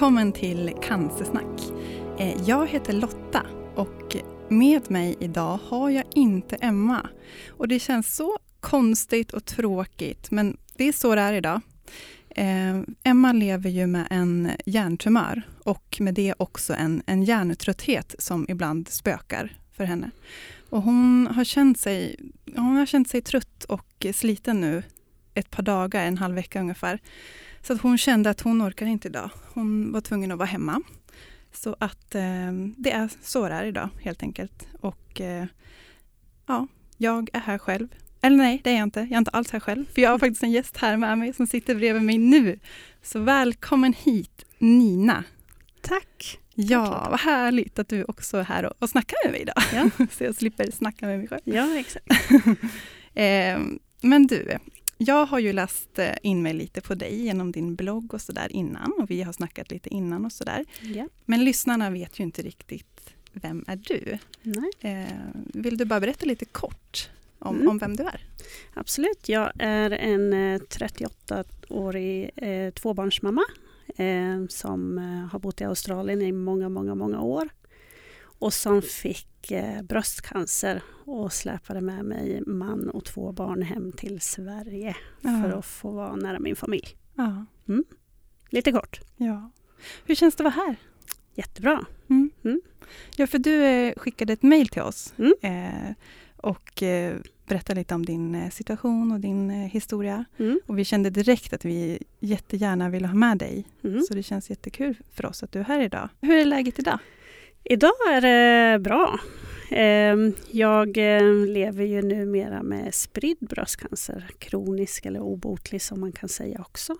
Välkommen till Cancersnack. Eh, jag heter Lotta och med mig idag har jag inte Emma. Och det känns så konstigt och tråkigt men det är så det är idag. Eh, Emma lever ju med en hjärntumör och med det också en, en hjärntrötthet som ibland spökar för henne. Och hon har känt sig, hon har känt sig trött och sliten nu ett par dagar, en halv vecka ungefär. Så att hon kände att hon orkar inte idag. Hon var tvungen att vara hemma. Så att eh, det är så det är idag helt enkelt. Och eh, ja, jag är här själv. Eller nej, det är jag inte. Jag är inte alls här själv. För jag har faktiskt en gäst här med mig som sitter bredvid mig nu. Så välkommen hit Nina. Tack. Ja, vad härligt att du också är här och, och snackar med mig idag. Ja. så jag slipper snacka med mig själv. Ja, exakt. Eh, men du, jag har ju läst eh, in mig lite på dig genom din blogg och sådär innan och vi har snackat lite innan och sådär. Ja. Men lyssnarna vet ju inte riktigt vem är du? Eh, vill du bara berätta lite kort om, Mm. om vem du är? absolut. Jag är en eh, 38-årig eh, tvåbarnsmamma eh, som eh, har bott i Australien i många, många, många år och som fick eh, bröstcancer och släpade med mig man och två barn hem till Sverige för att få vara nära min familj. ja, Lite kort. ja. Hur känns det att vara här? Jättebra. Mm. Mm. Ja, för du eh, skickade ett mejl till oss Mm. eh, och eh, berättade lite om din eh, situation och din eh, historia. Mm. Och vi kände direkt att vi jättegärna ville ha med dig. Mm. Så det känns jättekul för oss att du är här idag. Hur är läget idag? Idag är det bra. Ehm, Jag eh, lever ju numera med spridd bröstcancer, kronisk eller obotlig som man kan säga också.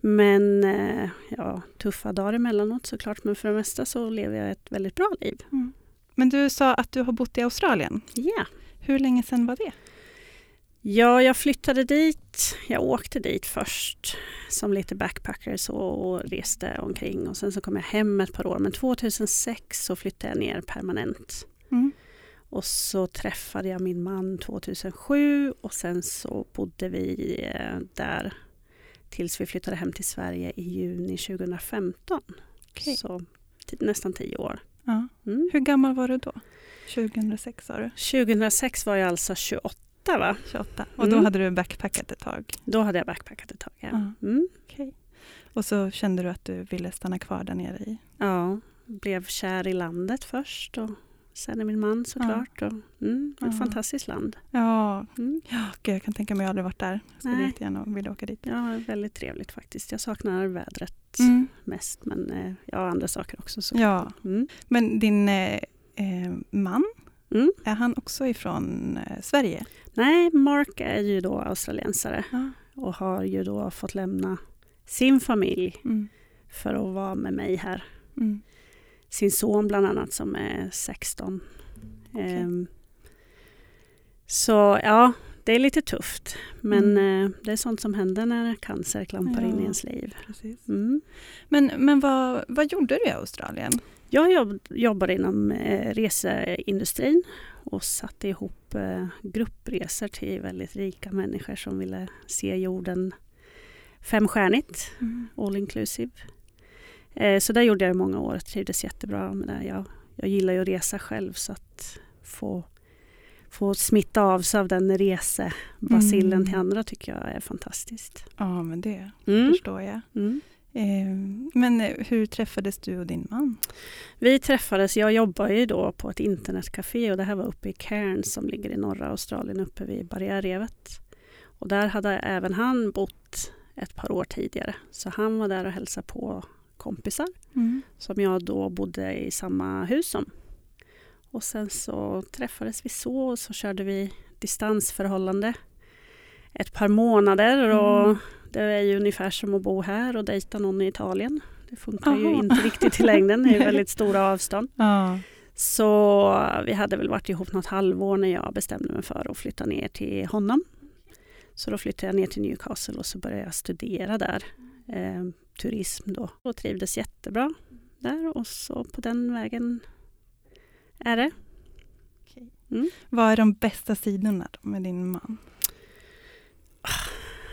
Men eh, ja, tuffa dagar emellanåt såklart, men för det mesta så lever jag ett väldigt bra liv. Mm. Men du sa att du har bott i Australien. Ja, Hur länge sedan var det? Ja jag flyttade dit. Jag åkte dit först som lite backpacker så och reste omkring och sen så kom jag hem ett par år. Men 2006 så flyttade jag ner permanent. Mm. Och så träffade jag min man 2007 och sen så bodde vi eh, där tills vi flyttade hem till Sverige i juni 2015. Okej. Så nästan tio år. Ja. Mm. Hur gammal var du då? 2006 sa du? 2006 var jag alltså 28 va? 28. Och då Mm. hade du backpackat ett tag? Då hade jag backpackat ett tag. Ja. Ja. Mm. Okej. Och så kände du att du ville stanna kvar där nere i? ja, blev kär i landet först och sen i min man såklart. Och, mm, ett Ja. fantastiskt land. Ja, Mm. ja gud, jag kan tänka mig, jag har aldrig varit där. Jag skulle jättegärna vilja åka dit. Ja, väldigt trevligt faktiskt. Jag saknar vädret Mm. mest men eh, ja, andra saker också. Så. Ja, Mm. men din eh, eh, man, Mm. är han också ifrån eh, Sverige? Nej, Mark är ju då australiensare Ja. och har ju då fått lämna sin familj Mm. för att vara med mig här. Mm. Sin son bland annat som är 16. Okej. Ehm, så ja, det är lite tufft. Men eh, det är sånt som händer när cancer klampar in Ja. i ens liv. Mm. Men, men vad, vad gjorde du i Australien? Jag jobb, jobbar inom eh, reseindustrin och satte ihop eh, gruppresor till väldigt rika människor som ville se jorden femstjärnigt, all inclusive. Eh, så där gjorde jag i många år, trivdes jättebra med det. Jag, jag gillar ju att resa själv så att få, få smitta av sig av den resebasillen Mm. till andra tycker jag är fantastiskt. Ja, men det Mm. förstår jag. Mm. Eh, men eh, hur träffades du och din man? Vi träffades, jag jobbar ju då på ett internetcafé och det här var uppe i Cairns som ligger i norra Australien uppe vid barriärrevet. Och där hade även han bott ett par år tidigare. Så han var där och hälsade på kompisar som jag då bodde i samma hus som. Och sen så träffades vi så och så körde vi distansförhållande ett par månader och Mm. Det är ju ungefär som att bo här och dejta någon i Italien. Det funkar ju Aha. inte riktigt i längden, det är ju väldigt stora avstånd. Ja. Så vi hade väl varit ihop något halvår när jag bestämde mig för att flytta ner till honom. Så då flyttade jag ner till Newcastle och så började jag studera där. Eh, turism då. Och trivdes jättebra där och så på den vägen är det. Mm. Vad är de bästa sidorna med din man?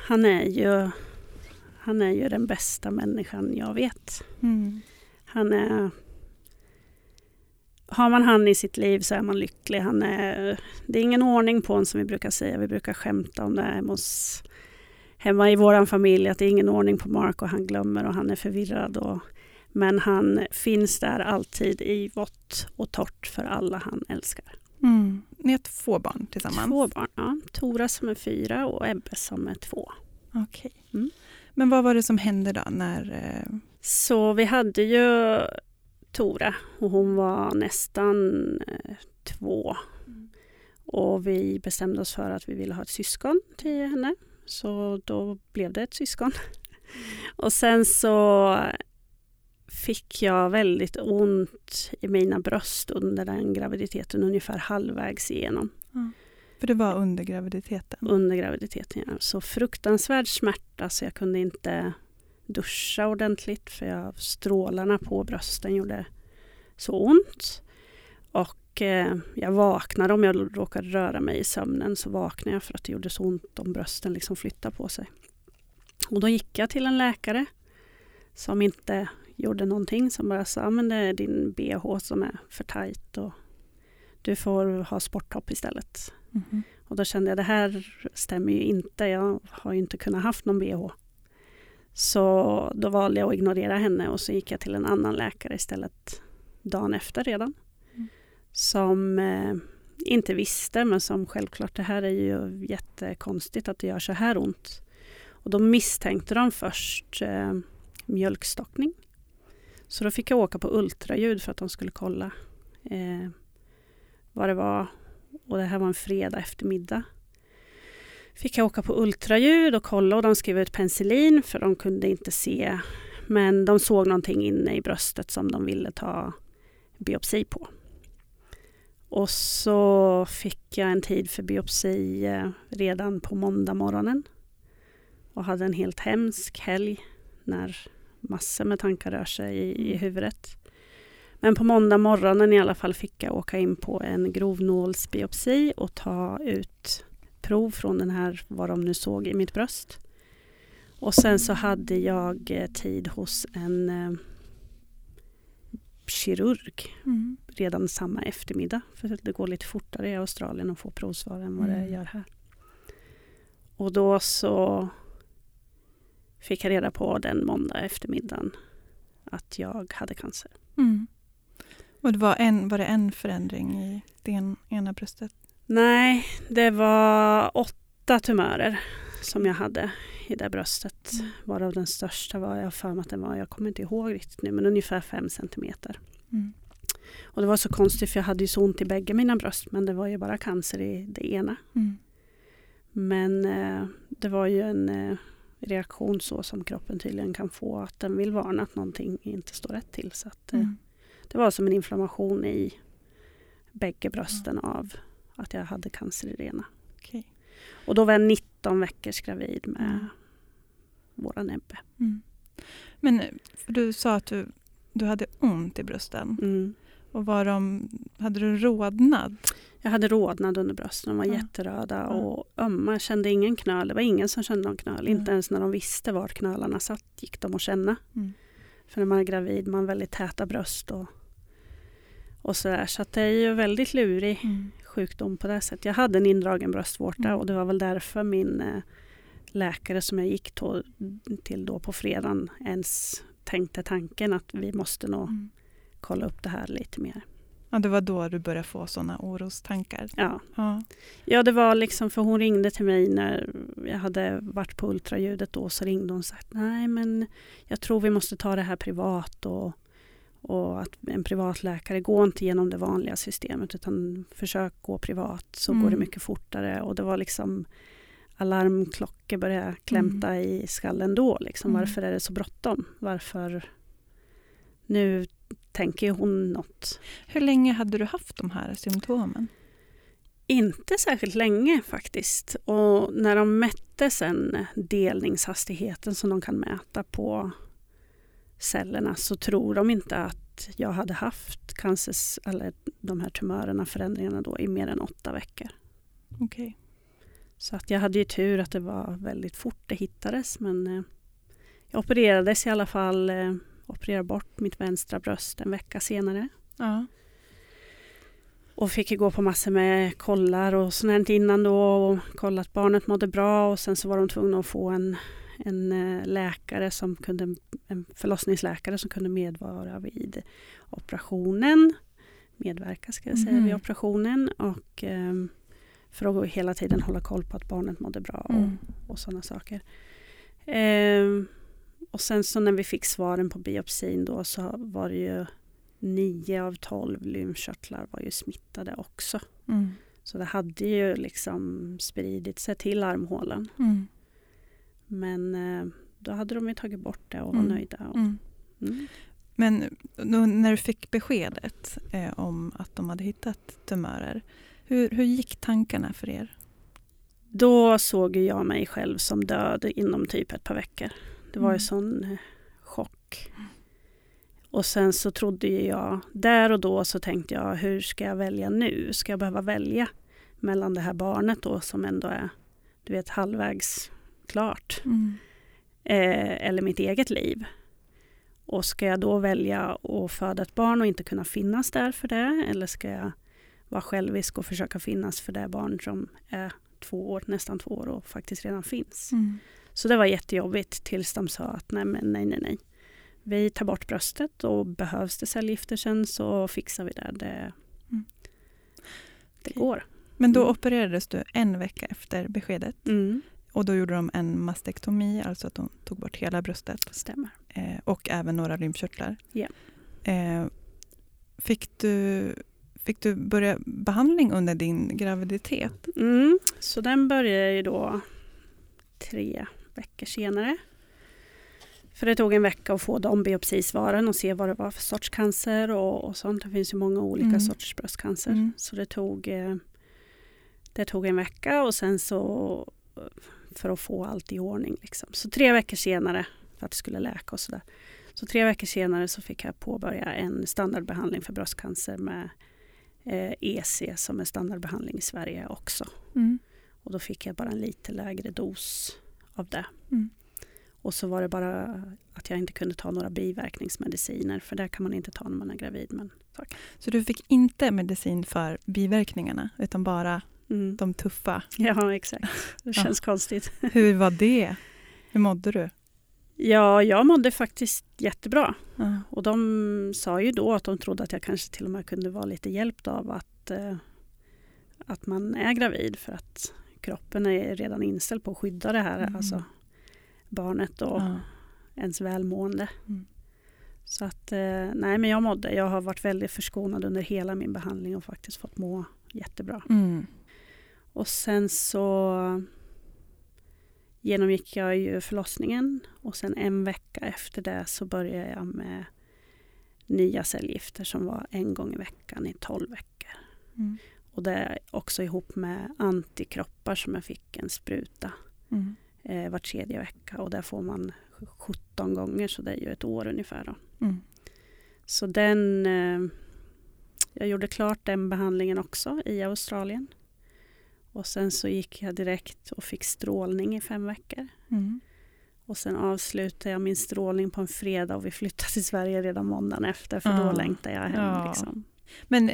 Han är ju Han är ju den bästa människan jag vet. Mm. Han är... Har man han i sitt liv så är man lycklig. Han är, det är ingen ordning på honom som vi brukar säga. Vi brukar skämta om det hemma, hos, hemma i vår familj. Att det är ingen ordning på Mark och han glömmer och han är förvirrad. Och, men han finns där alltid i vått och torrt för alla han älskar. Mm. Ni har två barn tillsammans? Två barn, ja. Tora som är fyra och Ebbe som är två. Okej. Mm. Men vad var det som hände då när... Eh... Så vi hade ju Tora och hon var nästan eh, två. Och vi bestämde oss för att vi ville ha ett syskon till henne. Så då blev det ett syskon. Och sen så fick jag väldigt ont i mina bröst under den graviditeten, ungefär halvvägs igenom. För det var under graviditeten? Under graviditeten, ja. Så fruktansvärd smärta så jag kunde inte duscha ordentligt för jag, strålarna på brösten gjorde så ont. Och eh, jag vaknade, om jag råkade röra mig i sömnen så vaknade jag för att det gjorde så ont om brösten liksom flyttade på sig. Och då gick jag till en läkare som inte gjorde någonting, som bara sa men det är din bh som är för tajt och du får ha sporttopp istället. Mm. Och då kände jag det här stämmer ju inte, jag har ju inte kunnat haft någon bh. Så då valde jag att ignorera henne och så gick jag till en annan läkare istället dagen efter redan. Mm. Som eh, inte visste men som självklart det här är ju jättekonstigt att det gör så här ont. Och då misstänkte de först eh, mjölkstockning. Så då fick jag åka på ultraljud för att de skulle kolla eh, vad det var. Och det här var en fredag eftermiddag. Fick jag åka på ultraljud och kolla och de skrev ut penicillin för de kunde inte se. Men de såg någonting inne i bröstet som de ville ta biopsi på. Och så fick jag en tid för biopsi eh, redan på måndag morgonen. Och hade en helt hemsk helg när massor med tankar rör sig i, i huvudet. Men på måndag morgonen i alla fall fick jag åka in på en grovnålsbiopsi och ta ut prov från den här, vad de nu såg i mitt bröst. Och sen så hade jag eh, tid hos en eh, kirurg Mm. redan samma eftermiddag. För det går lite fortare i Australien att få provsvar än vad det Mm. gör här. Och då så fick jag reda på den måndag eftermiddagen att jag hade cancer. Mm. Och det var, en, var det en förändring i det en- ena bröstet? Nej, det var åtta tumörer som jag hade i det bröstet. Mm. Varav den största var, jag för mig att den var, jag kommer inte ihåg riktigt nu, men ungefär fem centimeter. Mm. Och det var så konstigt för jag hade ju så ont i bägge mina bröst men det var ju bara cancer i det ena. Mm. Men eh, det var ju en eh, reaktion så som kroppen tydligen kan få att den vill varna att någonting inte står rätt till. Så att, eh, Mm. Det var som en inflammation i bägge brösten av att jag hade cancer i det ena. Okej. Och då var jag 19 veckors gravid med Mm. våran Ebbe. Mm. Men eh, du sa att du, du hade ont i brösten. Mm. Och var de, hade du rodnad? Jag hade rodnad under brösten, de var Ja. jätteröda och ömma. Jag kände ingen knöl, det var ingen som kände någon knöl. Mm. Inte ens när de visste var knölarna satt gick de att känna. Mm. För när man är gravid, man har väldigt täta bröst och, och sådär. Så det är ju väldigt lurig Mm. sjukdom på det sättet. Jag hade en indragen bröstvårta Mm. och det var väl därför min eh, läkare som jag gick till då på fredagen ens tänkte tanken att vi måste nog Mm. kolla upp det här lite mer. Ja, det var då du började få sådana orostankar? Ja. Ja. ja, det var liksom för hon ringde till mig när jag hade varit på ultraljudet då så ringde hon och sagt nej men jag tror vi måste ta det här privat och, och att en privatläkare går inte genom det vanliga systemet utan försök gå privat så Mm. går det mycket fortare och det var liksom alarmklockor började klämta i skallen då. Liksom. Mm. Varför är det så bråttom? Varför nu tänker hon något. Hur länge hade du haft de här symptomen? Inte särskilt länge faktiskt. Och när de mätte sen delningshastigheten som de kan mäta på cellerna så tror de inte att jag hade haft cancers, eller de här tumörerna, förändringarna då i mer än åtta veckor. Okej. Så att jag hade ju tur att det var väldigt fort det hittades men eh, Jag opererades i alla fall, eh, opererade bort mitt vänstra bröst en vecka senare. Ja. Och fick gå på massor med kollar och sånt innan då och kolla att barnet mådde bra och sen så var de tvungna att få en, en eh, läkare som kunde, en förlossningsläkare som kunde medvara vid operationen. Medverka ska jag säga mm. vid mhm. operationen och um, för att hela tiden hålla koll på att barnet mådde bra och, mm. och sådana saker. Um, och sen så när vi fick svaren på biopsin då så var det ju 9 av 12 lymfkörtlar var ju smittade också. Mm. Så det hade ju liksom spridit sig till armhålan. Mm. Men eh, då hade de ju tagit bort det och var mm. nöjda. Och, mm. Mm. Men när du fick beskedet eh, om att de hade hittat tumörer, hur, hur gick tankarna för er? Då såg jag mig själv som död inom typ ett par veckor. Det var mm. en sån eh, chock. Och sen så trodde jag, där och då så tänkte jag, hur ska jag välja nu? Ska jag behöva välja mellan det här barnet då som ändå är, du vet, halvvägs klart? Mm. Eh, eller mitt eget liv. Och ska jag då välja att föda ett barn och inte kunna finnas där för det? Eller ska jag vara självisk och försöka finnas för det barn som är två år, nästan två år och faktiskt redan finns? Mm. Så det var jättejobbigt tills de sa att nej, men nej, nej, nej. Vi tar bort bröstet och behövs det cellgifter sen så fixar vi det. Det, mm. det går. Men då mm. opererades du en vecka efter beskedet. Mm. Och då gjorde de en mastektomi, alltså att de tog bort hela bröstet. Stämmer. Eh, och även några lymfkörtlar. Yeah. Eh, fick, du, fick du börja behandling under din graviditet? Mm. Så den började ju då tre veckor senare. För det tog en vecka att få de biopsisvaren och se vad det var för sorts cancer och, och sånt. Det finns ju många olika mm. sorters bröstcancer. Mm. Så det tog, eh, det tog en vecka och sen så för att få allt i ordning. Liksom. Så tre veckor senare, för att det skulle läka och sådär. Så tre veckor senare så fick jag påbörja en standardbehandling för bröstcancer med eh, EC som är standardbehandling i Sverige också. Mm. Och då fick jag bara en lite lägre dos av det. Mm. Och så var det bara att jag inte kunde ta några biverkningsmediciner för det kan man inte ta när man är gravid. Men, tack. Så du fick inte medicin för biverkningarna utan bara mm. de tuffa? Ja, exakt. Det känns ja. konstigt. Hur var det? Hur mådde du? Ja, jag mådde faktiskt jättebra. Ja. Och de sa ju då att de trodde att jag kanske till och med kunde vara lite hjälpt av att, eh, att man är gravid för att kroppen är redan inställd på att skydda det här, mm. alltså barnet och ja. ens välmående. Mm. Så att, eh, nej men jag mådde, jag har varit väldigt förskonad under hela min behandling och faktiskt fått må jättebra. Mm. Och sen så genomgick jag ju förlossningen och sen en vecka efter det så började jag med nya cellgifter som var en gång i veckan i tolv veckor. Mm. Och det är också ihop med antikroppar som jag fick en spruta mm. eh, var tredje vecka och där får man 17 gånger så det är ju ett år ungefär. Mm. Så den, eh, jag gjorde klart den behandlingen också i Australien. Och sen så gick jag direkt och fick strålning i fem veckor. Mm. Och sen avslutade jag min strålning på en fredag och vi flyttade till Sverige redan måndagen efter för ja. då längtade jag hem. Ja. Liksom. Men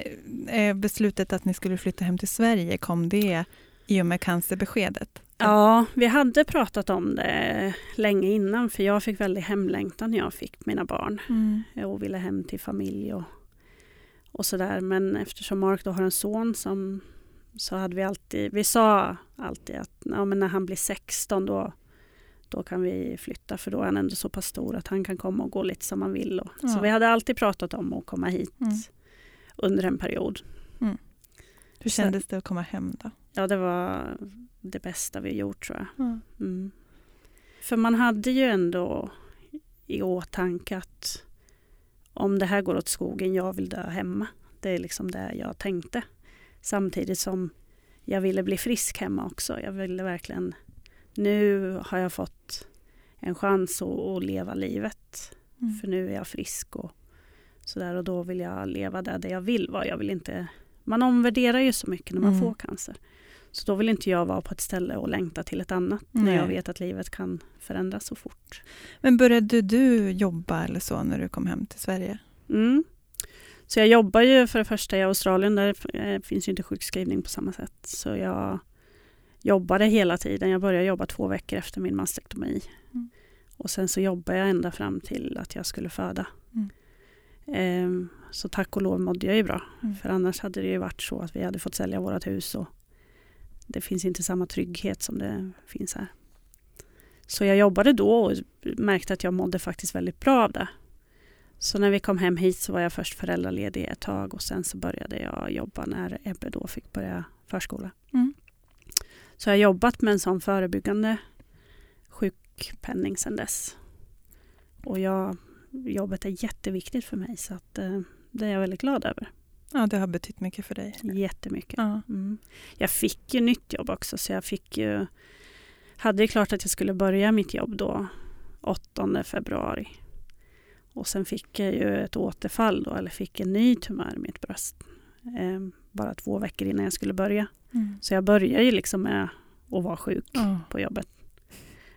eh, beslutet att ni skulle flytta hem till Sverige, kom det i och med cancerbeskedet? Ja, vi hade pratat om det länge innan för jag fick väldigt hemlängtan när jag fick mina barn mm. och ville hem till familj och, och sådär. Men eftersom Mark då har en son som så hade vi alltid, vi sa alltid att ja, men när han blir 16 då, då kan vi flytta för då är han ändå så pass stor att han kan komma och gå lite som han vill. Och, ja. Så vi hade alltid pratat om att komma hit mm. Under en period. Mm. Hur kändes så, det att komma hem då? Ja, det var det bästa vi gjort tror jag. Mm. mm. För man hade ju ändå i åtanke att om det här går åt skogen, jag vill dö hemma. Det är liksom det jag tänkte. Samtidigt som jag ville bli frisk hemma också. Jag ville verkligen, nu har jag fått en chans att, att leva livet. Mm. För nu är jag frisk och sådär och då vill jag leva där, där jag vill vara. Jag vill inte, man omvärderar ju så mycket när man mm. får cancer. Så då vill inte jag vara på ett ställe och längta till ett annat Nej. när jag vet att livet kan förändras så fort. Men började du jobba eller så när du kom hem till Sverige? Mm. Så jag jobbar ju för det första i Australien, där eh, finns ju inte sjukskrivning på samma sätt. Så jag jobbade hela tiden. Jag började jobba två veckor efter min mastektomi. Mm. Och sen så jobbade jag ända fram till att jag skulle föda. Mm. Ehm, så tack och lov mådde jag ju bra. Mm. För annars hade det ju varit så att vi hade fått sälja vårt hus och det finns inte samma trygghet som det finns här. Så jag jobbade då och märkte att jag mådde faktiskt väldigt bra av det. Så när vi kom hem hit så var jag först föräldraledig ett tag och sen så började jag jobba när Ebbe då fick börja förskola. Mm. Så jag har jobbat med en sån förebyggande sjukpenning sedan dess. Och jag, jobbet är jätteviktigt för mig så att, eh, det är jag väldigt glad över. Ja, det har betytt mycket för dig. Jättemycket. Ja. Mm. Jag fick ju nytt jobb också så jag fick ju, hade ju klart att jag skulle börja mitt jobb då 8 februari. Och sen fick jag ju ett återfall då, eller fick en ny tumör i mitt bröst. Eh, bara två veckor innan jag skulle börja. Mm. Så jag började ju liksom med att vara sjuk Ja. på jobbet.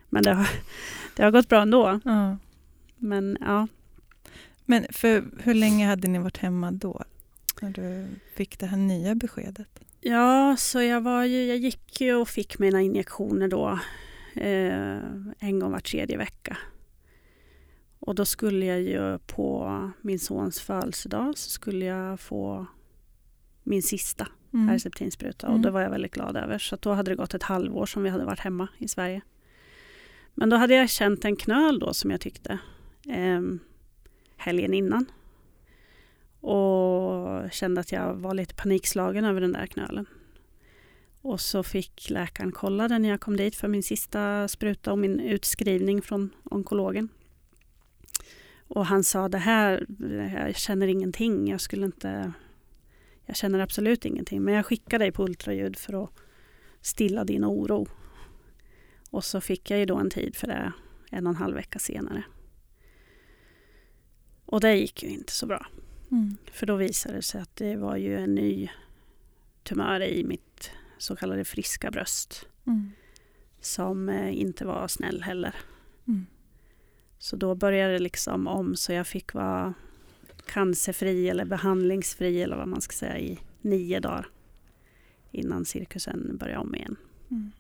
Men det har, det har gått bra ändå. Ja. Men ja, Men för hur länge hade ni varit hemma då? När du fick det här nya beskedet? Ja, så jag, var ju, jag gick ju och fick mina injektioner då eh, en gång var tredje vecka. Och då skulle jag ju på min sons födelsedag så skulle jag få min sista Mm. herceptinspruta och Mm. det var jag väldigt glad över. Så då hade det gått ett halvår som vi hade varit hemma i Sverige. Men då hade jag känt en knöl då som jag tyckte eh, helgen innan. Och kände att jag var lite panikslagen över den där knölen. Och så fick läkaren kolla den när jag kom dit för min sista spruta och min utskrivning från onkologen. Och han sa det här, jag känner ingenting, jag skulle inte jag känner absolut ingenting, men jag skickar dig på ultraljud för att stilla din oro. Och så fick jag ju då en tid för det en och en halv vecka senare. Och det gick ju inte så bra. Mm. För då visade det sig att det var ju en ny tumör i mitt så kallade friska bröst. Mm. Som eh, inte var snäll heller. Mm. Så då började det liksom om så jag fick vara cancerfri eller behandlingsfri eller vad man ska säga i nio dagar. Innan cirkusen började om igen. Mm.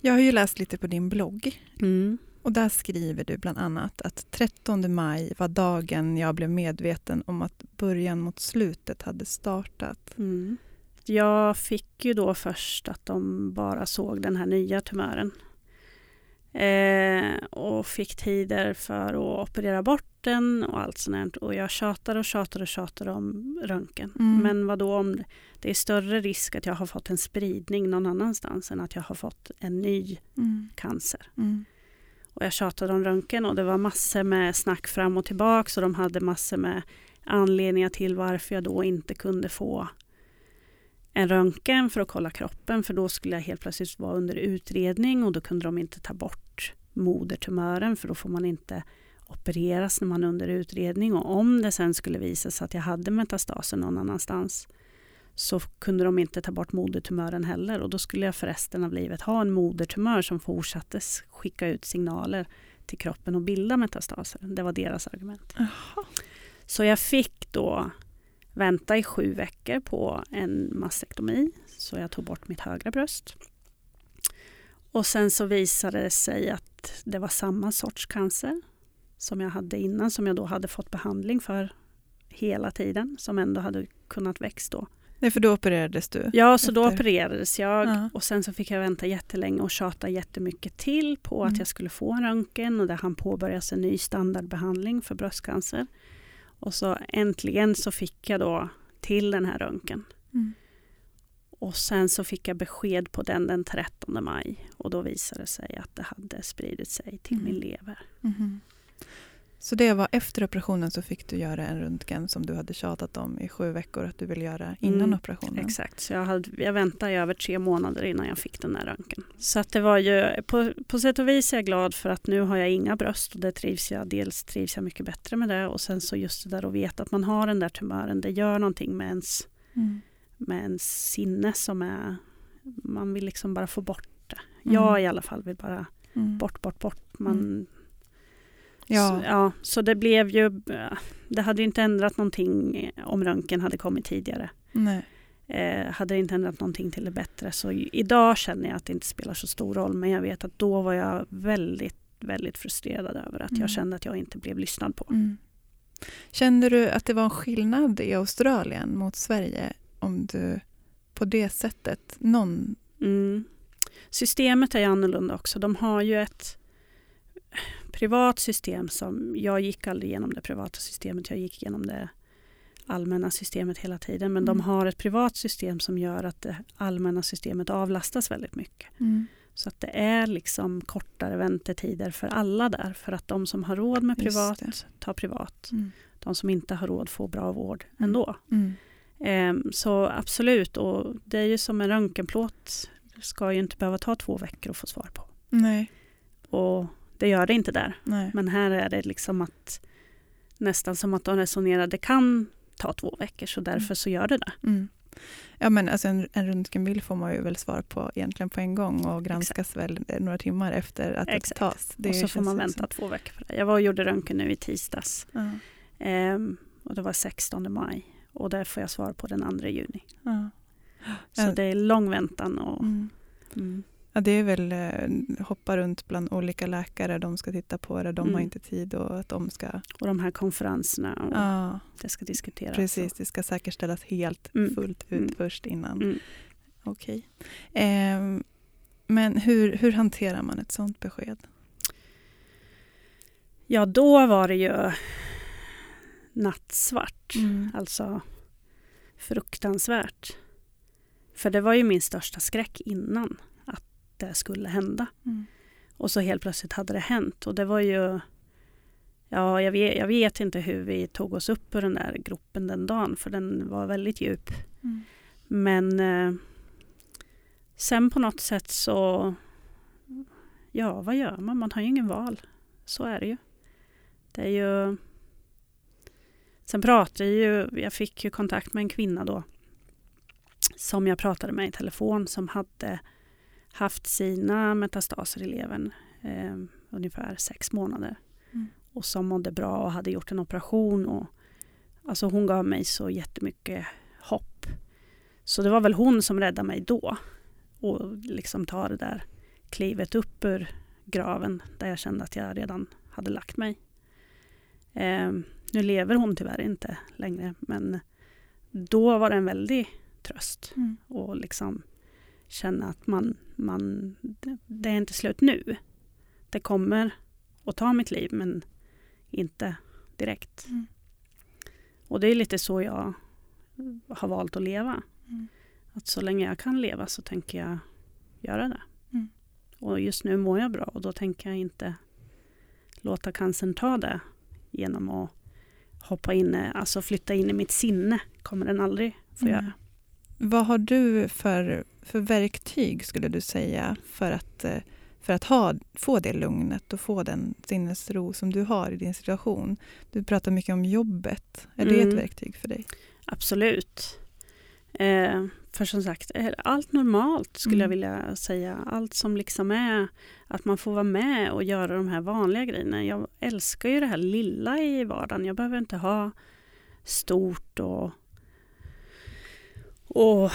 Jag har ju läst lite på din blogg Mm. Och där skriver du bland annat att 13 maj var dagen jag blev medveten om att början mot slutet hade startat. Mm. Jag fick ju då först att de bara såg den här nya tumören. Eh, och fick tider för att operera bort den och allt sånt. Och jag tjatade och tjatade och tjatade om röntgen. Mm. Men vad då om det är större risk att jag har fått en spridning någon annanstans än att jag har fått en ny Mm. cancer. Mm. Och jag tjatade om röntgen och det var massor med snack fram och tillbaka och de hade massor med anledningar till varför jag då inte kunde få en röntgen för att kolla kroppen för då skulle jag helt plötsligt vara under utredning och då kunde de inte ta bort modertumören för då får man inte opereras när man är under utredning. Och om det sen skulle visa sig att jag hade metastaser någon annanstans så kunde de inte ta bort modertumören heller och då skulle jag för resten av livet ha en modertumör som fortsatte skicka ut signaler till kroppen och bilda metastaser. Det var deras argument. Jaha. Så jag fick då vänta i sju veckor på en mastektomi. Så jag tog bort mitt högra bröst. Och sen så visade det sig att det var samma sorts cancer som jag hade innan, som jag då hade fått behandling för hela tiden, som ändå hade kunnat växa då. Nej, för då opererades du? Ja, så då Efter- opererades jag Ja. och sen så fick jag vänta jättelänge och tjata jättemycket till på Mm. att jag skulle få en röntgen och där han påbörjas en ny standardbehandling för bröstcancer. Och så äntligen så fick jag då till den här röntgen. Mm. Och sen så fick jag besked på den den 13 maj och då visade det sig att det hade spridit sig till Mm. min lever. Mhm. Så det var efter operationen så fick du göra en röntgen som du hade tjatat om i sju veckor att du ville göra innan Mm, operationen? Exakt, så jag, hade, jag väntade i över tre månader innan jag fick den där röntgen. Så att det var ju, på, på sätt och vis är jag glad för att nu har jag inga bröst och det trivs jag, dels trivs jag mycket bättre med det och sen så just det där att veta att man har den där tumören, det gör någonting med ens, Mm. med ens sinne som är man vill liksom bara få bort det. Mm. Jag i alla fall vill bara Mm. bort, bort, bort. Man, Mm. Ja. Så, ja, så det blev ju, det hade ju inte ändrat någonting eh, om röntgen hade kommit tidigare. Nej. Eh, hade det inte ändrat någonting till det bättre. Så idag känner jag att det inte spelar så stor roll. Men jag vet att då var jag väldigt, väldigt frustrerad över att Mm. jag kände att jag inte blev lyssnad på. Mm. Kände du att det var en skillnad i Australien mot Sverige om du på det sättet, någon... Mm. Systemet är ju annorlunda också. De har ju ett privat system som, jag gick aldrig igenom det privata systemet, jag gick igenom det allmänna systemet hela tiden. Men de Mm. har ett privat system som gör att det allmänna systemet avlastas väldigt mycket. Så att det är liksom kortare väntetider för alla där. För att de som har råd med privat tar privat. Mm. De som inte har råd får bra vård Mm. ändå. Mm. Ehm, så absolut, och det är ju som en röntgenplåt. Det ska ju inte behöva ta två veckor att få svar på. Nej, Och det gör det inte där. nej. Men här är det liksom att nästan som att de resonerar, det kan ta två veckor så därför så gör det det. Mm. Ja, men alltså en, en röntgenbild får man ju väl svar på egentligen på en gång och granskas väl några timmar efter att Exakt. det tas. Det och så får man vänta som- två veckor för det. Jag var och gjorde röntgen nu i tisdags Ja, ehm, och det var 16 maj och där får jag svar på den 2 juni. ja. Så det är lång väntan. Och, Mm. Ja, det är väl eh, hoppa runt bland olika läkare, de ska titta på det, de har Mm. inte tid och att de ska... och de här konferenserna och Ja, det ska diskuteras. precis. Det ska säkerställas helt Mm. fullt ut Mm. först innan. Mm. Okej. Ehm, men hur, hur hanterar man ett sånt besked? Ja, då var det ju nattsvart. Mm. Alltså fruktansvärt. För det var ju min största skräck innan det skulle hända. Mm. Och så helt plötsligt hade det hänt. Och det var ju... Ja, jag vet, jag vet inte hur vi tog oss upp ur den där gropen den dagen. För den var väldigt djup. Mm. Men eh, sen på något sätt så... Ja, vad gör man? Man har ju ingen val. Så är det ju. Det är ju... Sen pratade ju... Jag fick ju kontakt med en kvinna då. Som jag pratade med i telefon som hade haft sina metastaser i levern eh, ungefär sex månader. Mm. Och som mådde bra och hade gjort en operation. Och, alltså hon gav mig så jättemycket hopp. Så det var väl hon som räddade mig då. Och liksom ta det där klivet upp ur graven där jag kände att jag redan hade lagt mig. Eh, nu lever hon tyvärr inte längre men då var det en väldig tröst. Mm. Och liksom känna att man, man, det- är inte slut nu. Det kommer att ta mitt liv men inte direkt. Mm. Och det är lite så jag har valt att leva. Mm. Att så länge jag kan leva så tänker jag göra det. Mm. Och just nu mår jag bra och då tänker jag inte låta cancern ta det genom att hoppa in, alltså flytta in i mitt sinne. kommer den aldrig få göra. Vad har du för, för verktyg skulle du säga för att, eh, för att ha, få det lugnet och få den sinnesro som du har i din situation? Du pratar mycket om jobbet. Är det ett Mm. verktyg för dig? Absolut. Eh, för som sagt, eh, allt normalt skulle Mm. jag vilja säga. Allt som liksom är att man får vara med och göra de här vanliga grejerna. Jag älskar ju det här lilla i vardagen. Jag behöver inte ha stort och, och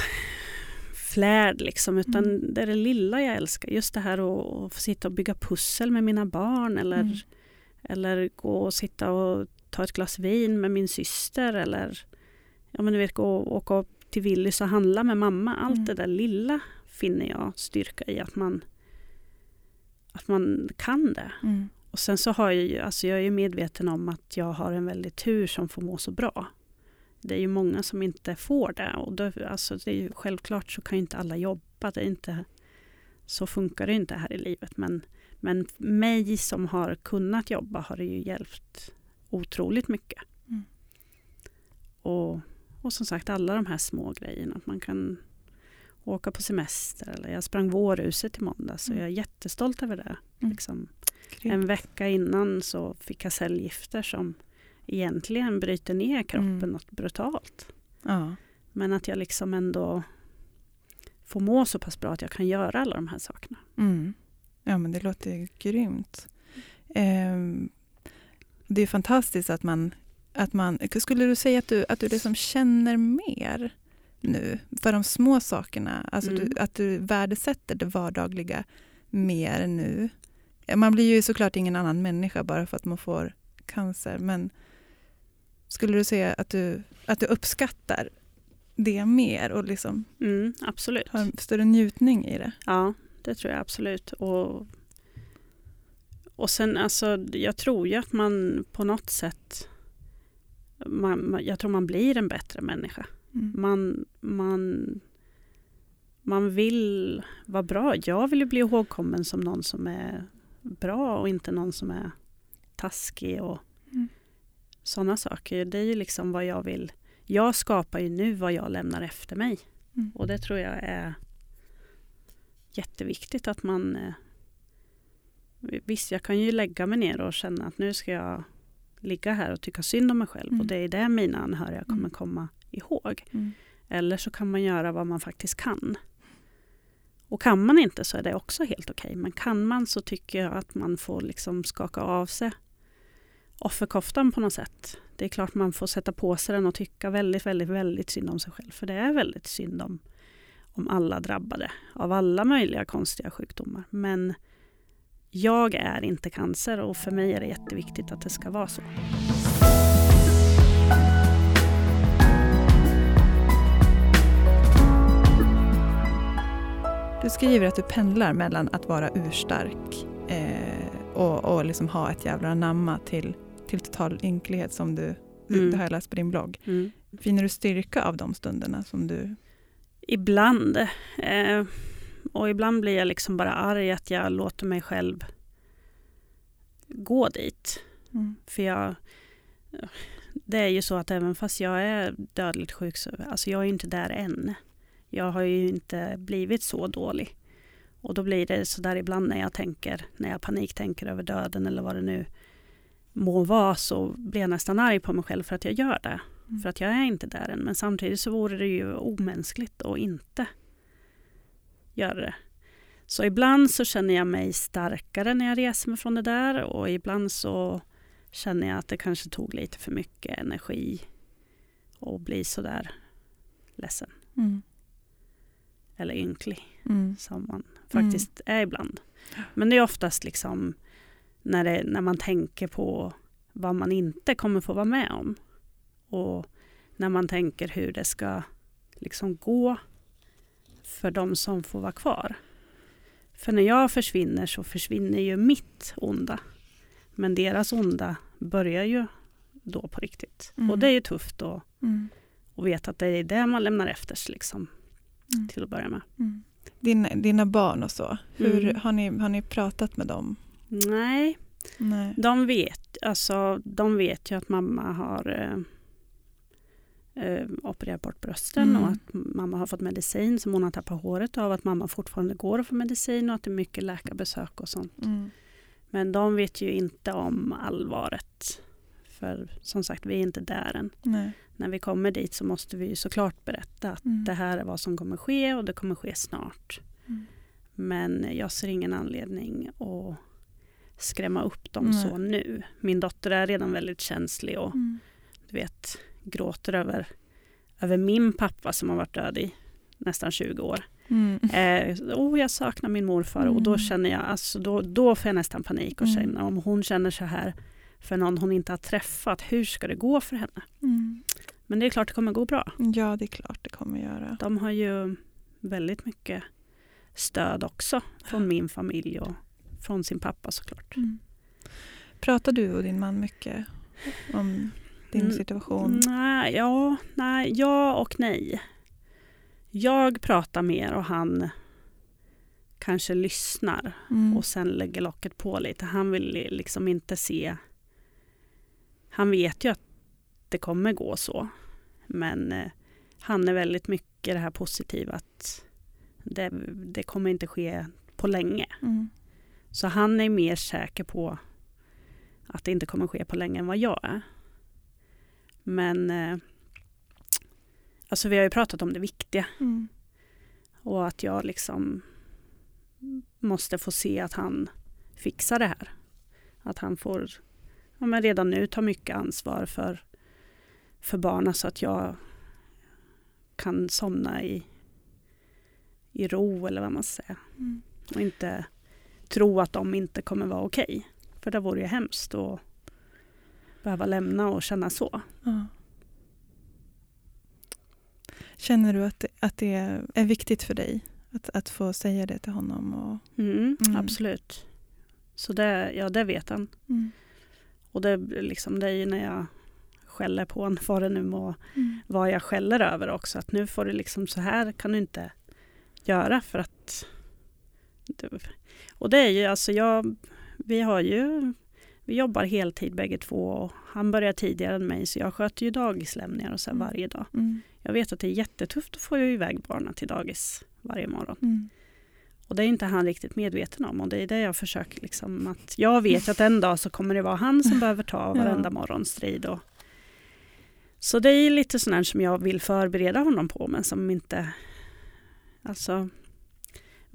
flärd liksom. Utan Mm. det är det lilla jag älskar. Just det här att, att få sitta och bygga pussel med mina barn. Eller, Mm. eller gå och sitta och ta ett glas vin med min syster. Eller ja, men du vet, gå och åka till Willys och handla med mamma. Allt Mm. det där lilla finner jag styrka i att man, att man kan det. Mm. Och sen så har jag ju, alltså jag är ju medveten om att jag har en väldigt tur som får må så bra. Det är ju många som inte får det. Och då, alltså det är ju, självklart så kan ju inte alla jobba. Det är inte, så funkar det inte här i livet. Men, men mig som har kunnat jobba har det ju hjälpt otroligt mycket. Mm. Och, och som sagt alla de här små grejerna. Att man kan åka på semester. Eller jag sprang vårhuset i måndags. Så Mm. jag är jättestolt över det. Mm. Liksom. En vecka innan så fick jag cellgifter som egentligen bryter ner kroppen Mm. något brutalt. Ja. Men att jag liksom ändå få må så pass bra att jag kan göra alla de här sakerna. Mm. Ja men det låter grymt. Eh, det är fantastiskt att man, att man... Skulle du säga att du, att du liksom känner mer nu för de små sakerna? Alltså Mm. du, att du värdesätter det vardagliga mer nu? Man blir ju såklart ingen annan människa bara för att man får cancer men skulle du säga att du, att du uppskattar det mer och liksom Mm, absolut. har en större njutning i det? Ja, det tror jag absolut. Och, och sen alltså, jag tror ju att man på något sätt, man, jag tror man blir en bättre människa. Mm. Man, man, man vill vara bra. Jag vill ju bli ihågkommen som någon som är bra och inte någon som är taskig och. Sådana saker. Det är ju liksom vad jag vill. Jag skapar ju nu vad jag lämnar efter mig. Mm. Och det tror jag är jätteviktigt att man... eh, Visst, jag kan ju lägga mig ner och känna att nu ska jag ligga här och tycka synd om mig själv. Mm. Och det är det mina anhöriga kommer Mm. komma ihåg. Mm. Eller så kan man göra vad man faktiskt kan. Och kan man inte så är det också helt okej. Men kan man så tycker jag att man får liksom skaka av sig offerkoftan på något sätt. Det är klart man får sätta på sig den och tycka väldigt, väldigt, väldigt synd om sig själv. För det är väldigt synd om, om alla drabbade av alla möjliga konstiga sjukdomar. Men jag är inte cancer och för mig är det jätteviktigt att det ska vara så. Du skriver att du pendlar mellan att vara urstark eh, och, och liksom ha ett jävla namma till, till total ynklighet som du, Mm. det har jag läst på din blogg. Mm. Finner du styrka av de stunderna som du... Ibland. Eh, och ibland blir jag liksom bara arg att jag låter mig själv gå dit. Mm. För jag... Det är ju så att även fast jag är dödligt sjuk så alltså jag är inte där än. Jag har ju inte blivit så dålig. Och då blir det så där ibland när jag tänker, när jag paniktänker över döden eller vad det nu må vara så blir jag nästan arg på mig själv för att jag gör det. Mm. För att jag är inte där än. Men samtidigt så vore det ju omänskligt att inte göra det. Så ibland så känner jag mig starkare när jag reser mig från det där och ibland så känner jag att det kanske tog lite för mycket energi och blir sådär ledsen Mm. eller ynklig Mm. som man faktiskt är ibland. Men det är oftast liksom när, det, när man tänker på vad man inte kommer få vara med om. Och när man tänker hur det ska liksom gå för de som får vara kvar. För när jag försvinner så försvinner ju mitt onda. Men deras onda börjar ju då på riktigt. Mm. Och det är ju tufft att, Mm. veta att det är det man lämnar efter sig liksom, Mm. till att börja med. Mm. Dina, dina barn och så, hur, Mm. har, ni, har ni pratat med dem? Nej, Nej. De vet, alltså, de vet ju att mamma har eh, eh, opererat bort brösten Mm. och att mamma har fått medicin som hon har tappat håret av. Att mamma fortfarande går att få medicin och att det är mycket läkarbesök och sånt. Mm. Men de vet ju inte om allvaret. För som sagt, vi är inte där än. Nej. När vi kommer dit så måste vi ju såklart berätta att Mm. det här är vad som kommer ske och det kommer ske snart. Mm. Men jag ser ingen anledning att skrämma upp dem Nej. så nu. Min dotter är redan väldigt känslig och Mm. du vet, gråter över, över min pappa som har varit död i nästan 20 år. Mm. Eh, oh, jag saknar min morfar och då Mm. känner jag, alltså, då, då får jag nästan panik och Mm. känner om hon känner så här för någon hon inte har träffat, hur ska det gå för henne? Mm. Men det är klart det kommer gå bra. Ja, det är klart det kommer göra. De har ju väldigt mycket stöd också från min familj och från sin pappa såklart. Mm. Pratar du och din man mycket om din situation? Nej, ja, nej, ja och nej. Jag pratar mer och han kanske lyssnar Mm. och sen lägger locket på lite. Han vill liksom inte se... Han vet ju att det kommer gå så. Men eh, han är väldigt mycket det här positiva att det, det kommer inte ske på länge. Mm. Så han är mer säker på att det inte kommer ske på länge än vad jag är. Men eh, alltså vi har ju pratat om det viktiga Mm. Och att jag liksom måste få se att han fixar det här. Att han får ja, men redan nu ta mycket ansvar för, för barnen så att jag kan somna i, i ro eller vad man ska säga. Mm. Och inte tro att de inte kommer vara okej. Okay. För det vore ju hemskt att behöva lämna och känna så. Ja. Känner du att det, att det är viktigt för dig att, att få säga det till honom? Och... Mm, mm. Absolut. Så det, ja, det vet han. Mm. Och det, liksom, det är ju när jag skäller på honom, vad det nu må Mm. vad jag skäller över också. Att nu får du liksom så här kan du inte göra för att... Och det är ju alltså jag, vi har ju, vi jobbar heltid bägge två och han börjar tidigare än mig så jag sköter ju dagislämningar och så Mm. varje dag. Mm. Jag vet att det är jättetufft att få iväg barnen till dagis varje morgon. Mm. Och det är inte han riktigt medveten om och det är det jag försöker liksom att jag vet att en dag så kommer det vara han som behöver ta varenda Ja. morgonstrid. Och, så det är lite sånt som jag vill förbereda honom på men som inte, alltså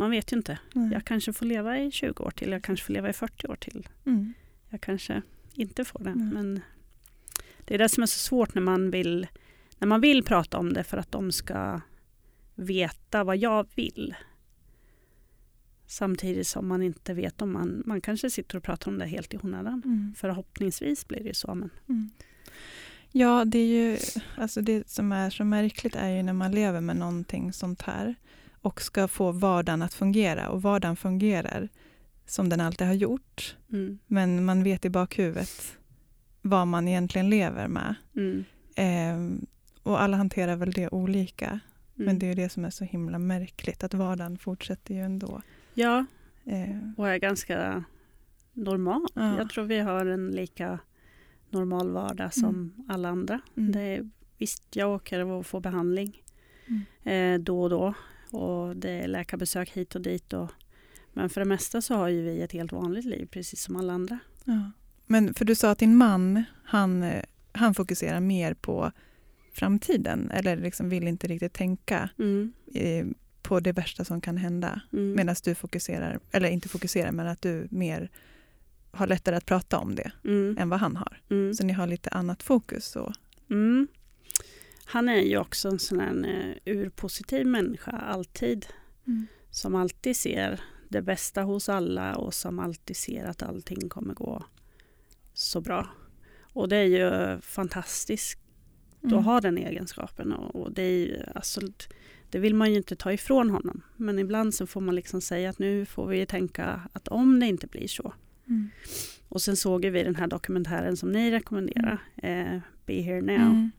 man vet ju inte. Nej. Jag kanske får leva i 20 år till, jag kanske får leva i 40 år till. Mm. Jag kanske inte får det. Men det är det som är så svårt när man vill när man vill prata om det för att de ska veta vad jag vill. Samtidigt som man inte vet om man, man kanske sitter och pratar om det helt i onödan. Mm. Förhoppningsvis blir det så. Men, Mm. Ja, det är ju, alltså det som är så märkligt är ju när man lever med någonting sånt här och ska få vardagen att fungera och vardagen fungerar som den alltid har gjort. mm, Men man vet i bakhuvudet vad man egentligen lever med. mm, Ehm, och alla hanterar väl det olika. mm. Men det är ju det som är så himla märkligt, att vardagen fortsätter ju ändå. Ja, Ehm, och är ganska normal. Ja. Jag tror vi har en lika normal vardag som alla andra. Mm. Det är, visst, jag åker och får behandling Mm. eh, då och då. Och det är läkarbesök hit och dit. Och, men för det mesta så har ju vi ett helt vanligt liv, precis som alla andra. ja. Men för du sa att din man, han, han fokuserar mer på framtiden eller liksom vill inte riktigt tänka Mm. eh, på det värsta som kan hända. Mm. Medan du fokuserar, eller inte fokuserar, men att du mer har lättare att prata om det Mm. än vad han har. Mm. Så ni har lite annat fokus. Så. Mm. Han är ju också en sån här eh, urpositiv människa, alltid. Som alltid ser det bästa hos alla och som alltid ser att allting kommer gå så bra. Och det är ju fantastiskt Mm. att ha den egenskapen. Och, och det, är ju, alltså, det vill man ju inte ta ifrån honom. Men ibland så får man liksom säga att nu får vi tänka att om det inte blir så. Mm. Och sen såg vi den här dokumentären som ni rekommenderar, eh, Be here now. Mm.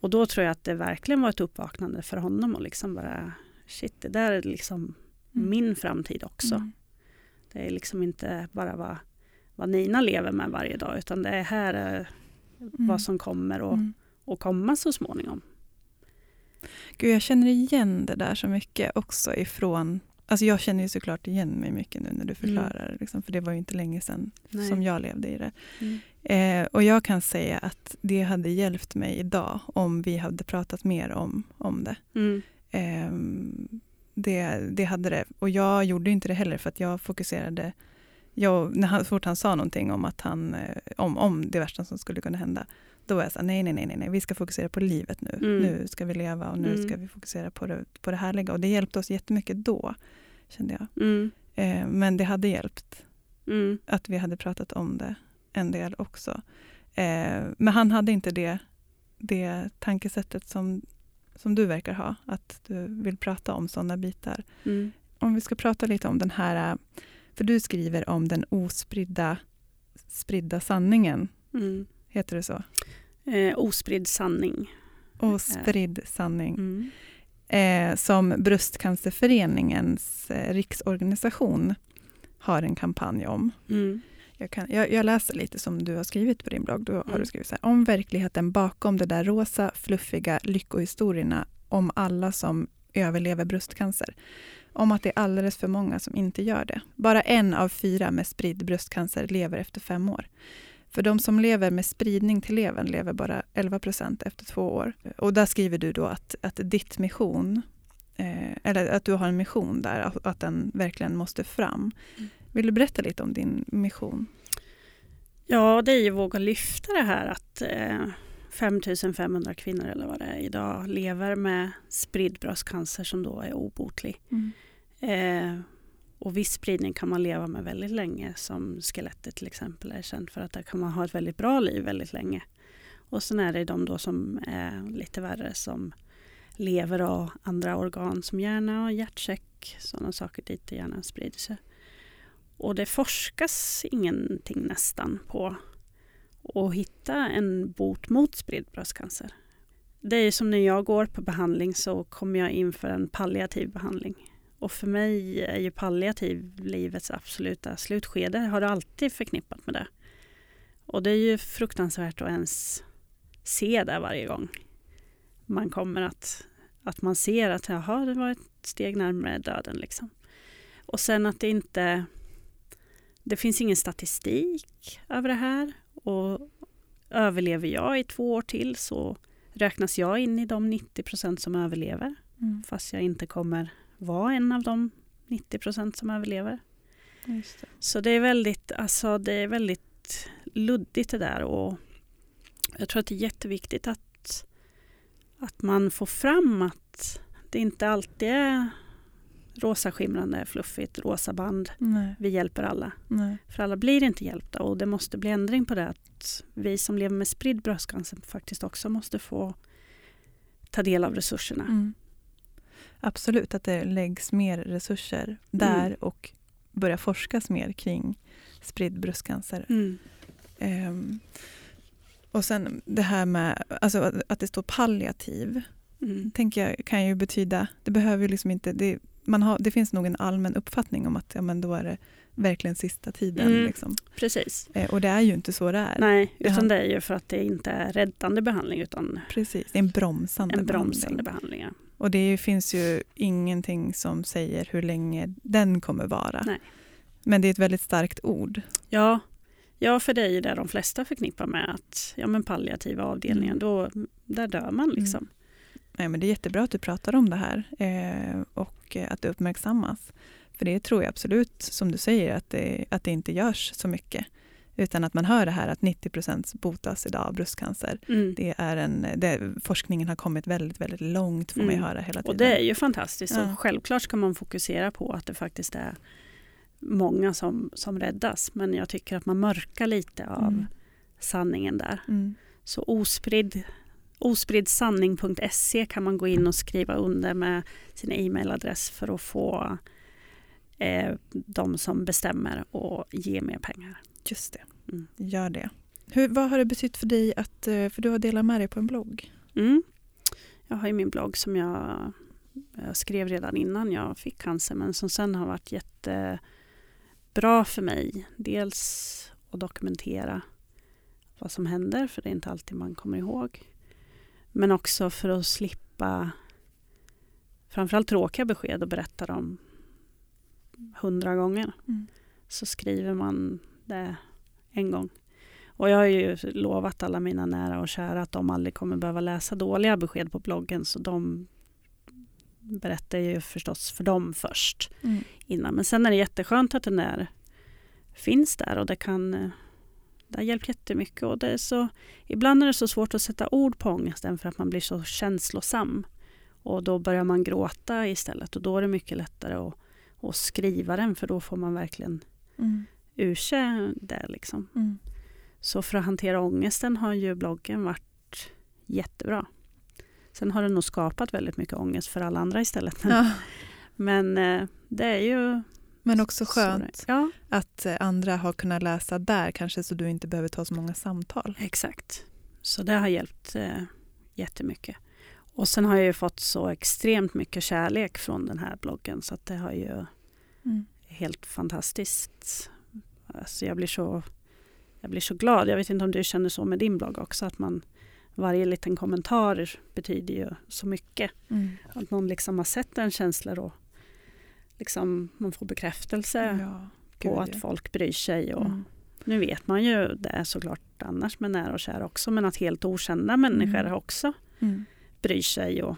Och då tror jag att det verkligen var ett uppvaknande för honom och liksom bara shit, det där är liksom Mm. min framtid också. Mm. Det är liksom inte bara vad, vad Nina lever med varje dag utan det är här är vad som kommer och, Mm. och komma så småningom. Gud, jag känner igen det där så mycket också ifrån... Alltså jag känner ju såklart igen mig mycket nu när du förklarar det. Liksom, för det var ju inte länge sedan Nej. som jag levde i det. Mm. Eh, och jag kan säga att det hade hjälpt mig idag om vi hade pratat mer om, om det. Mm. Ehm, det. Det hade det. Och jag gjorde inte det heller för att jag fokuserade... Jag, när han, så fort han sa någonting om, att han, eh, om, om det värsta som skulle kunna hända, då var jag så här, nej, nej, nej, nej, nej, vi ska fokusera på livet nu. Mm. Nu ska vi leva och nu Mm. ska vi fokusera på det, på det härliga. Och det hjälpte oss jättemycket då, kände jag. Mm. Eh, men det hade hjälpt Mm. att vi hade pratat om det en del också. Eh, men han hade inte det, det tankesättet som, som du verkar ha, att du vill prata om sådana bitar. Mm. Om vi ska prata lite om den här, för du skriver om den ospridda spridda sanningen, Mm. heter det så? Eh, ospridd sanning. Ospridd sanning. Mm. Eh, som Bröstcancerföreningens eh, riksorganisation har en kampanj om. Mm. Jag, kan, jag, jag läser lite som du har skrivit på din blogg. Då har Mm. du skrivit så här. Om verkligheten bakom de där rosa, fluffiga lyckohistorierna om alla som överlever bröstcancer. Om att det är alldeles för många som inte gör det. Bara en av fyra med spridd bröstcancer lever efter fem år. För de som lever med spridning till levern lever bara 11 procent efter två år. Och där skriver du då att, att ditt mission eh, eller att du har en mission där, att, den verkligen måste fram. Mm. Vill du berätta lite om din mission? Ja, det är ju våga lyfta det här att eh, 5500 kvinnor eller vad det är idag lever med spridd bröstcancer som då är obotlig. Mm. Eh, och viss spridning kan man leva med väldigt länge som skelettet till exempel är känt för att där kan man ha ett väldigt bra liv väldigt länge. Och sen är det de då som är lite värre som lever och andra organ som hjärna och hjärtsäck, sådana saker dit hjärnan sprider sig. Och det forskas ingenting nästan på att hitta en bot mot spridd bröstcancer. Det är som när jag går på behandling så kommer jag in för en palliativ behandling. Och för mig är ju palliativ livets absoluta slutskede, har det alltid förknippat med det. Och det är ju fruktansvärt att ens se det varje gång man kommer att, att man ser att jaha, det var ett steg närmare döden. Liksom. Och sen att det inte det finns ingen statistik över det här och överlever jag i två år till så räknas jag in i de 90 procent som överlever Mm. fast jag inte kommer vara en av de 90 procent som överlever. Det. Så det är väldigt, alltså det är väldigt luddigt det där och jag tror att det är jätteviktigt att, att man får fram att det inte alltid är rosa skimrande, fluffigt, rosa band. Nej, Vi hjälper alla. nej. För alla blir inte hjälpta och det måste bli ändring på det. Att vi som lever med spridd bröstcancer faktiskt också måste få ta del av resurserna. Mm. Absolut, att det läggs mer resurser där Mm. och börjar forskas mer kring spridd bröstcancer. Mm. Ehm, och sen det här med alltså, att- att det står palliativ. Mm. tänker jag kan ju betyda, det behöver ju liksom inte, det, man har, det finns nog en allmän uppfattning om att ja, men då är det verkligen sista tiden. Mm. Liksom. Precis. Eh, och det är ju inte så det är. Nej, utan det är ju för att det inte är räddande behandling utan Precis, en bromsande, en bromsande behandling. behandling. ja. Och det finns ju ingenting som säger hur länge den kommer vara. Nej. Men det är ett väldigt starkt ord. Ja, ja, för det är ju det de flesta förknippar med att ja, men palliativa avdelningen, Mm. då, där dör man liksom. Nej, men det är jättebra att du pratar om det här eh, och att det uppmärksammas. För det tror jag absolut, som du säger, att det, att det inte görs så mycket. Utan att man hör det här att 90 botas idag av bröstcancer. Mm. Det är en, det, forskningen har kommit väldigt, väldigt långt får man ju Mm. höra hela tiden. Och det är ju fantastiskt. Ja. Självklart ska man fokusera på att det faktiskt är många som, som räddas. Men jag tycker att man mörkar lite av Mm. sanningen där. Mm. Så ospridd, ospriddsanning.se kan man gå in och skriva under med sin e-mailadress för att få eh, de som bestämmer och ge mer pengar. Just det, Mm. gör det. Hur, vad har det betytt för dig att, eh, för du har delat med dig på en blogg? Mm. Jag har ju min blogg som jag, jag skrev redan innan jag fick cancer men som sen har varit jättebra för mig. Dels att dokumentera vad som händer för det är inte alltid man kommer ihåg. Men också för att slippa framförallt tråkiga besked och berätta dem hundra gånger. Mm. Så skriver man det en gång. Och jag har ju lovat alla mina nära och kära att de aldrig kommer behöva läsa dåliga besked på bloggen så de berättar ju förstås för dem först Mm. innan. Men sen är det jätteskönt att den där finns där och det kan eh, det har hjälpt jättemycket. Och det är så, ibland är det så svårt att sätta ord på ångesten för att man blir så känslosam. Och då börjar man gråta istället och då är det mycket lättare att, att skriva den för då får man verkligen Mm. ur sig det. Liksom. Mm. Så för att hantera ångesten har ju bloggen varit jättebra. Sen har den nog skapat väldigt mycket ångest för alla andra istället. Ja, Men eh, det är ju... men också så skönt Ja, att eh, andra har kunnat läsa där kanske så du inte behöver ta så många samtal. exakt. Så det har hjälpt eh, jättemycket. Och sen har jag ju fått så extremt mycket kärlek från den här bloggen så att det har ju Mm. helt fantastiskt. Alltså jag, blir så, jag blir så glad. Jag vet inte om du känner så med din blogg också. Att man, varje liten kommentar betyder ju så mycket. Mm. Att någon liksom har sett en känsla och liksom man får bekräftelse Ja, på gud, att ja. folk bryr sig. Och Mm. Nu vet man ju det såklart annars med nära och kära också. Men att helt okända människor Mm. också Mm. bryr sig och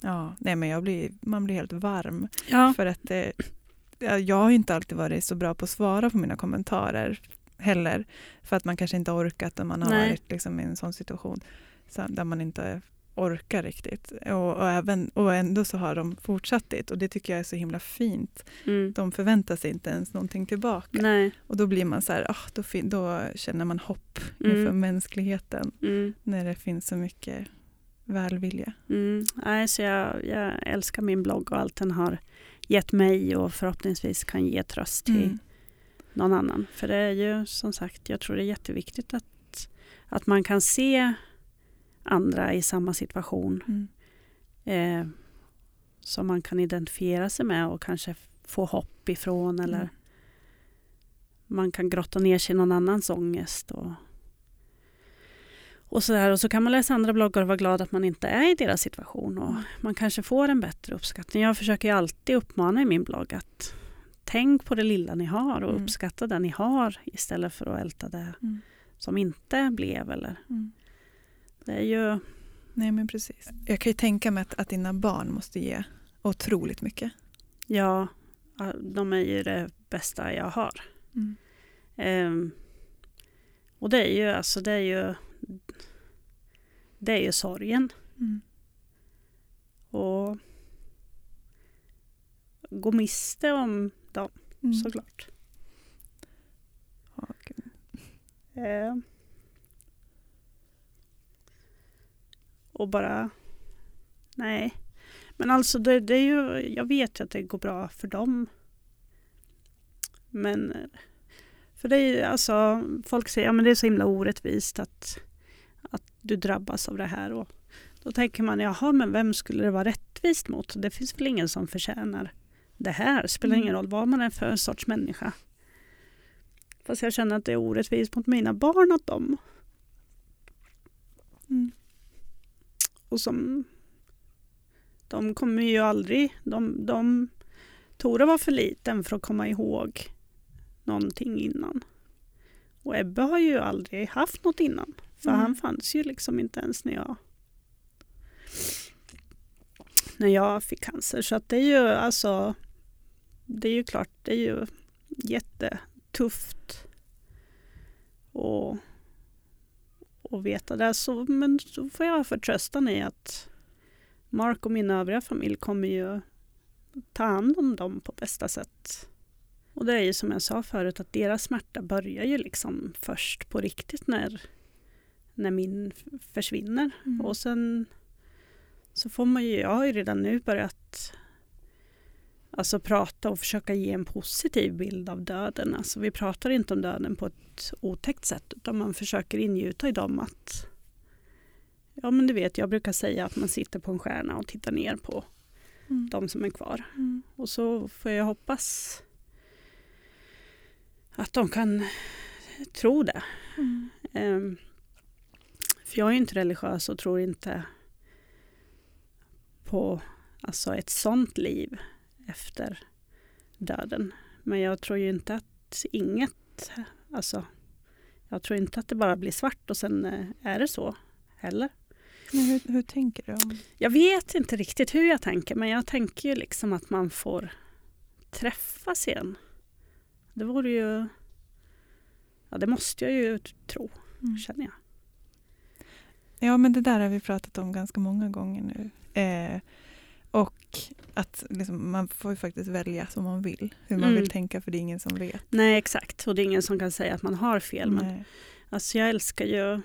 Ja, nej men jag blir, man blir helt varm. Ja. För att eh, jag har inte alltid varit så bra på att svara på mina kommentarer heller. För att man kanske inte orkat om man har Nej. varit liksom, i en sån situation så, där man inte orkar riktigt. Och, och, även, och ändå så har de fortsatt det och det tycker jag är så himla fint. Mm. De förväntar sig inte ens någonting tillbaka. Nej. Och då blir man så här, ah, då, då känner man hopp Mm. inför mänskligheten Mm. när det finns så mycket välvilja. Mm. Nej, så jag, jag älskar min blogg och allt den har gett mig och förhoppningsvis kan ge tröst till Mm. någon annan. För det är ju som sagt, jag tror det är jätteviktigt att, att man kan se andra i samma situation Mm. eh, som man kan identifiera sig med och kanske få hopp ifrån eller Mm. man kan grotta ner sig i någon annans ångest. Och, och, så där. och så kan man läsa andra bloggar och vara glad att man inte är i deras situation och Mm. man kanske får en bättre uppskattning. Jag försöker alltid uppmana i min blogg att tänk på det lilla ni har och Mm. uppskatta det ni har istället för att älta det Mm. som inte blev. Eller. Mm. Det är ju, Nej men precis. Jag kan ju tänka mig att, att dina barn måste ge otroligt mycket. ja, de är ju det bästa jag har. Mm. Ehm, och det är ju alltså det är ju det är ju sorgen Mm. och gå miste om dem Mm. såklart. Gud. Ehm. Och bara nej. Men alltså det, det är ju, jag vet ju att det går bra för dem. Men för det är ju alltså, folk säger att det är så himla orättvist att, att du drabbas av det här. Och då tänker man, jaha men vem skulle det vara rättvist mot? Det finns väl ingen som förtjänar det här. Spelar ingen Mm. roll vad man är för sorts människa. Fast jag känner att det är orättvist mot mina barn att de Mm. Och som de kommer ju aldrig, de, de Tora var för liten för att komma ihåg någonting innan. Och Ebbe har ju aldrig haft något innan. För Mm. han fanns ju liksom inte ens när jag när jag fick cancer. Så att det är ju alltså det är ju klart, det är ju jättetufft och, och veta det. Så, men så får jag förtröstan i att Mark och min övriga familj kommer ju ta hand om dem på bästa sätt. Och det är ju som jag sa förut att deras smärta börjar ju liksom först på riktigt när, när min försvinner. Mm. Och sen så får man ju, jag har ju redan nu börjat alltså prata och försöka ge en positiv bild av döden. Alltså vi pratar inte om döden på ett otäckt sätt utan man försöker ingjuta i dem att Ja men du vet, jag brukar säga att man sitter på en stjärna och tittar ner på Mm. de som är kvar. Mm. Och så får jag hoppas att de kan tro det. Mm. Ehm, för jag är inte religiös och tror inte på alltså ett sånt liv efter döden. Men jag tror ju inte att inget, alltså jag tror inte att det bara blir svart och sen eh, är det så heller. Men hur, hur tänker du? om- Jag vet inte riktigt hur jag tänker men jag tänker ju liksom att man får träffas igen. Det vore ju... Ja det måste jag ju tro, Mm. känner jag. Ja, men det där har vi pratat om ganska många gånger nu. Eh, och att liksom, man får ju faktiskt välja som man vill, hur man Mm. vill tänka, för det är ingen som vet. Nej exakt och det är ingen som kan säga att man har fel. Men alltså jag älskar ju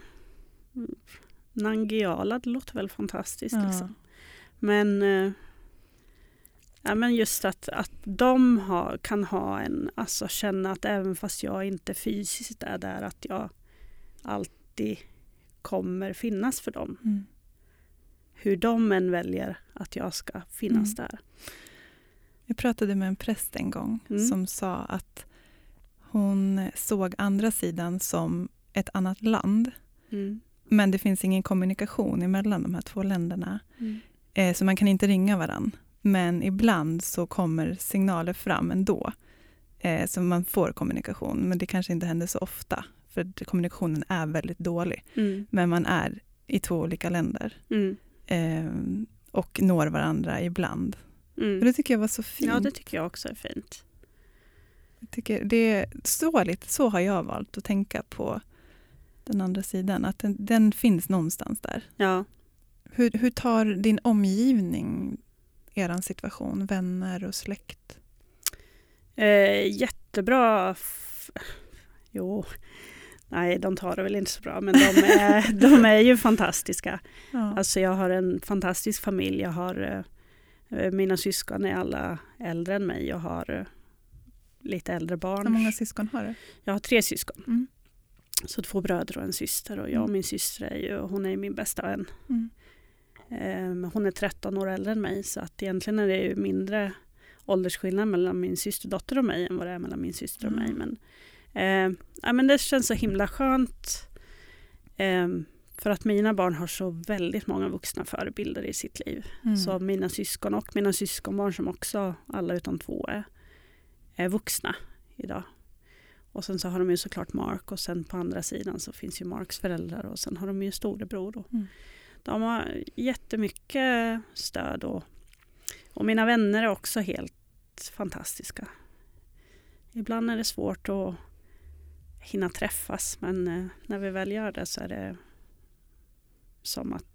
Nangiala, det låter väl fantastiskt. Ja. Liksom. Men, eh, ja, men just att, att de har, kan ha en, alltså känna att även fast jag inte fysiskt är där att jag alltid kommer finnas för dem. Mm. Hur de än väljer att jag ska finnas Mm. där. Jag pratade med en präst en gång Mm. som sa att hon såg andra sidan som ett annat land. Mm. Men det finns ingen kommunikation emellan de här två länderna. Mm. Eh, så man kan inte ringa varann. Men ibland så kommer signaler fram ändå. Eh, så man får kommunikation. Men det kanske inte händer så ofta. För kommunikationen är väldigt dålig. Mm. Men man är i två olika länder. Eh, och når varandra ibland. Mm. Och det tycker jag var så fint. Ja, det tycker jag också är fint. Jag tycker det är så, lite, så har jag valt att tänka på den andra sidan, att den, den finns någonstans där. Ja. Hur, hur tar din omgivning er situation, vänner och släkt? Eh, jättebra. F- Jo, nej de tar det väl inte så bra men de är, de är ju fantastiska. Ja. Alltså jag har en fantastisk familj. Jag har, eh, mina syskon är alla äldre än mig. Jag har eh, lite äldre barn. Hur många syskon har du? Jag har tre syskon. Mm. Så två bröder och en syster. Och jag och min syster är ju, hon är min bästa vän. Mm. Eh, hon är 13 år äldre än mig så att egentligen är det ju mindre åldersskillnad mellan min systerdotter och mig än vad det är mellan min syster och mig. Mm. Men, eh, ja, men det känns så himla skönt. Eh, för att mina barn har så väldigt många vuxna förebilder i sitt liv. Mm. Så mina syskon och mina syskonbarn som också, alla utom två, är, är vuxna idag. Och sen så har de ju såklart Mark och sen på andra sidan så finns ju Marks föräldrar och sen har de ju storebror. Då. Mm. De har jättemycket stöd och, och mina vänner är också helt fantastiska. Ibland är det svårt att hinna träffas men eh, när vi väl gör det så är det som att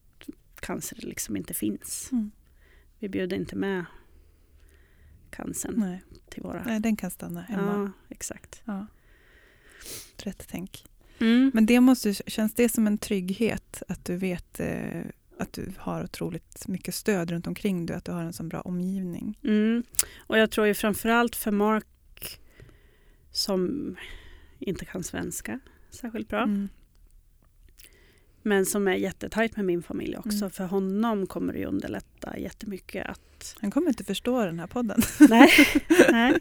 cancer liksom inte finns. Mm. Vi bjuder inte med cancern Nej. till våra... Nej, den kan stanna hemma. Ja, exakt. Ja. Rätt tänk. Mm. Men det måste, känns det som en trygghet att du vet eh, att du har otroligt mycket stöd runt omkring dig, att du har en så bra omgivning? Mm. Och jag tror ju framförallt för Mark som inte kan svenska särskilt bra. Mm. Men som är jättetajt med min familj också. Mm. För honom kommer det ju underlätta jättemycket att... Han kommer inte förstå den här podden. Nej, nej.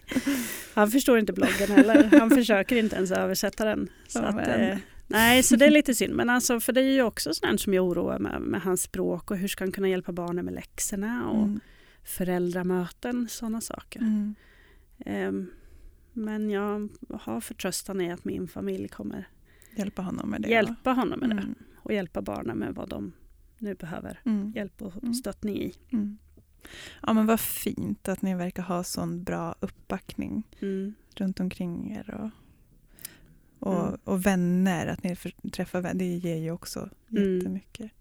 Han förstår inte bloggen heller. Han försöker inte ens översätta den. Så Ja, att, eh, nej, så det är lite synd. Men alltså, för det är ju också sånt som jag oroar mig med, med hans språk och hur ska han kunna hjälpa barnen med läxorna och Mm. föräldramöten, sådana saker. Mm. Ehm, men jag har förtröstan i att min familj kommer Hjälpa honom med det. hjälpa honom med det Mm. och hjälpa barnen med vad de nu behöver Mm. hjälp och Mm. stöttning i. Mm. Ja men vad fint att ni verkar ha sån bra uppbackning Mm. runt omkring er. Och, och, Mm. och vänner, att ni träffar vänner, det ger ju också Mm. jättemycket.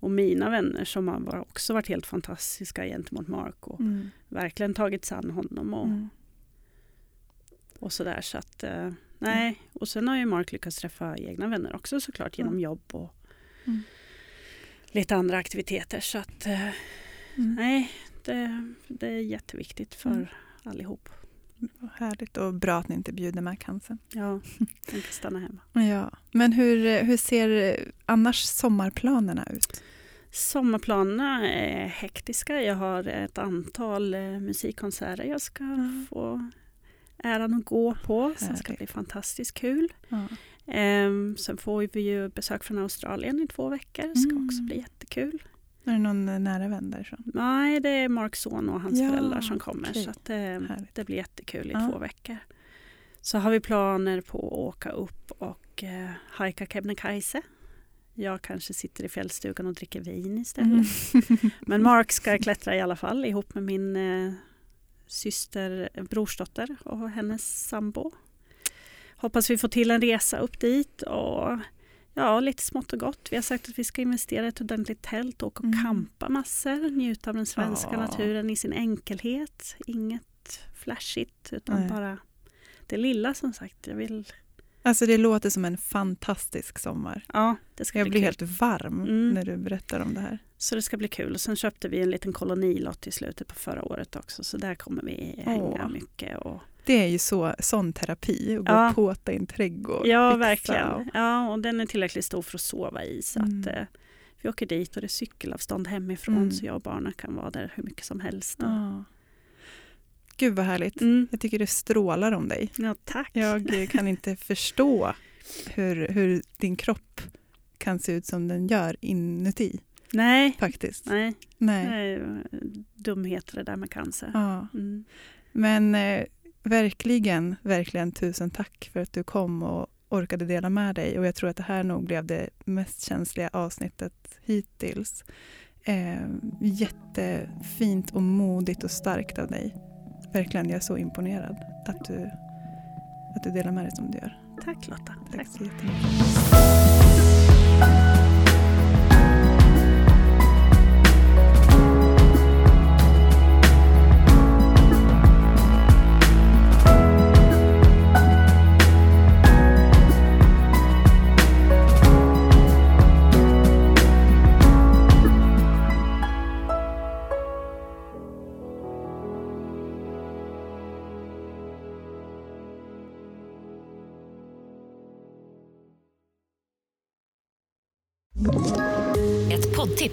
Och mina vänner som har också varit helt fantastiska gentemot Mark och Mm. verkligen tagit sig an honom och, Mm. Och sådär. Så att, eh, nej. Och sen har ju Mark lyckats träffa egna vänner också såklart genom Mm. jobb och Mm. lite andra aktiviteter. Så att eh, Mm. nej, det, det är jätteviktigt för Mm. allihop. Härligt och bra att ni inte bjuder med cancern. Ja, de kan stanna hemma. Ja. Men hur, hur ser annars sommarplanerna ut? Sommarplanerna är hektiska. Jag har ett antal eh, musikkonserter jag ska Mm. få äran att gå på som ska bli fantastiskt kul. Ja. Ehm, sen får vi ju besök från Australien i två veckor. Det ska Mm. också bli jättekul. Är det någon eh, nära vän därifrån? Nej, det är Marks son och hans Ja, föräldrar som kommer. okej. Så att, eh, det blir jättekul i Ja. två veckor. Så har vi planer på att åka upp och eh, hajka Kebnekaise. Jag kanske sitter i fjällstugan och dricker vin istället. Mm. Men Mark ska klättra i alla fall ihop med min eh, syster, eh, brorsdotter och hennes sambo. Hoppas vi får till en resa upp dit och ja, lite smått och gott. Vi har sagt att vi ska investera i ett ordentligt tält och åka och Mm. massor. Njuta av den svenska Ja. naturen i sin enkelhet. Inget flashigt utan Nej. bara det lilla som sagt. Jag vill, Alltså det låter som en fantastisk sommar. ja, det ska Jag bli blir kul. helt varm Mm. när du berättar om det här. Så det ska bli kul. Och sen köpte vi en liten kolonilott i slutet på förra året också. Så där kommer vi hänga Åh. mycket. Och, Det är ju så, sån terapi, att gå Ja. och påta i en trädgård. ja, verkligen. och- Ja, och den är tillräckligt stor för att sova i. Så Mm. att eh, vi åker dit och det är cykelavstånd hemifrån. Mm. Så jag och barnen kan vara där hur mycket som helst. Ja. Gud vad härligt. Mm. Jag tycker det strålar om dig. Ja, tack. Jag kan inte förstå hur, hur din kropp kan se ut som den gör inuti Nej, faktiskt. nej. Nej. Ju dumheter det där med cancer. Ja. Mm. Men eh, verkligen, verkligen tusen tack för att du kom och orkade dela med dig. Och jag tror att det här nog blev det mest känsliga avsnittet hittills. Eh, jättefint och modigt och starkt av dig. Verkligen, jag är så imponerad att du, att du delar med dig som du gör. Tack Lotta. Tack Tack. så jättemycket.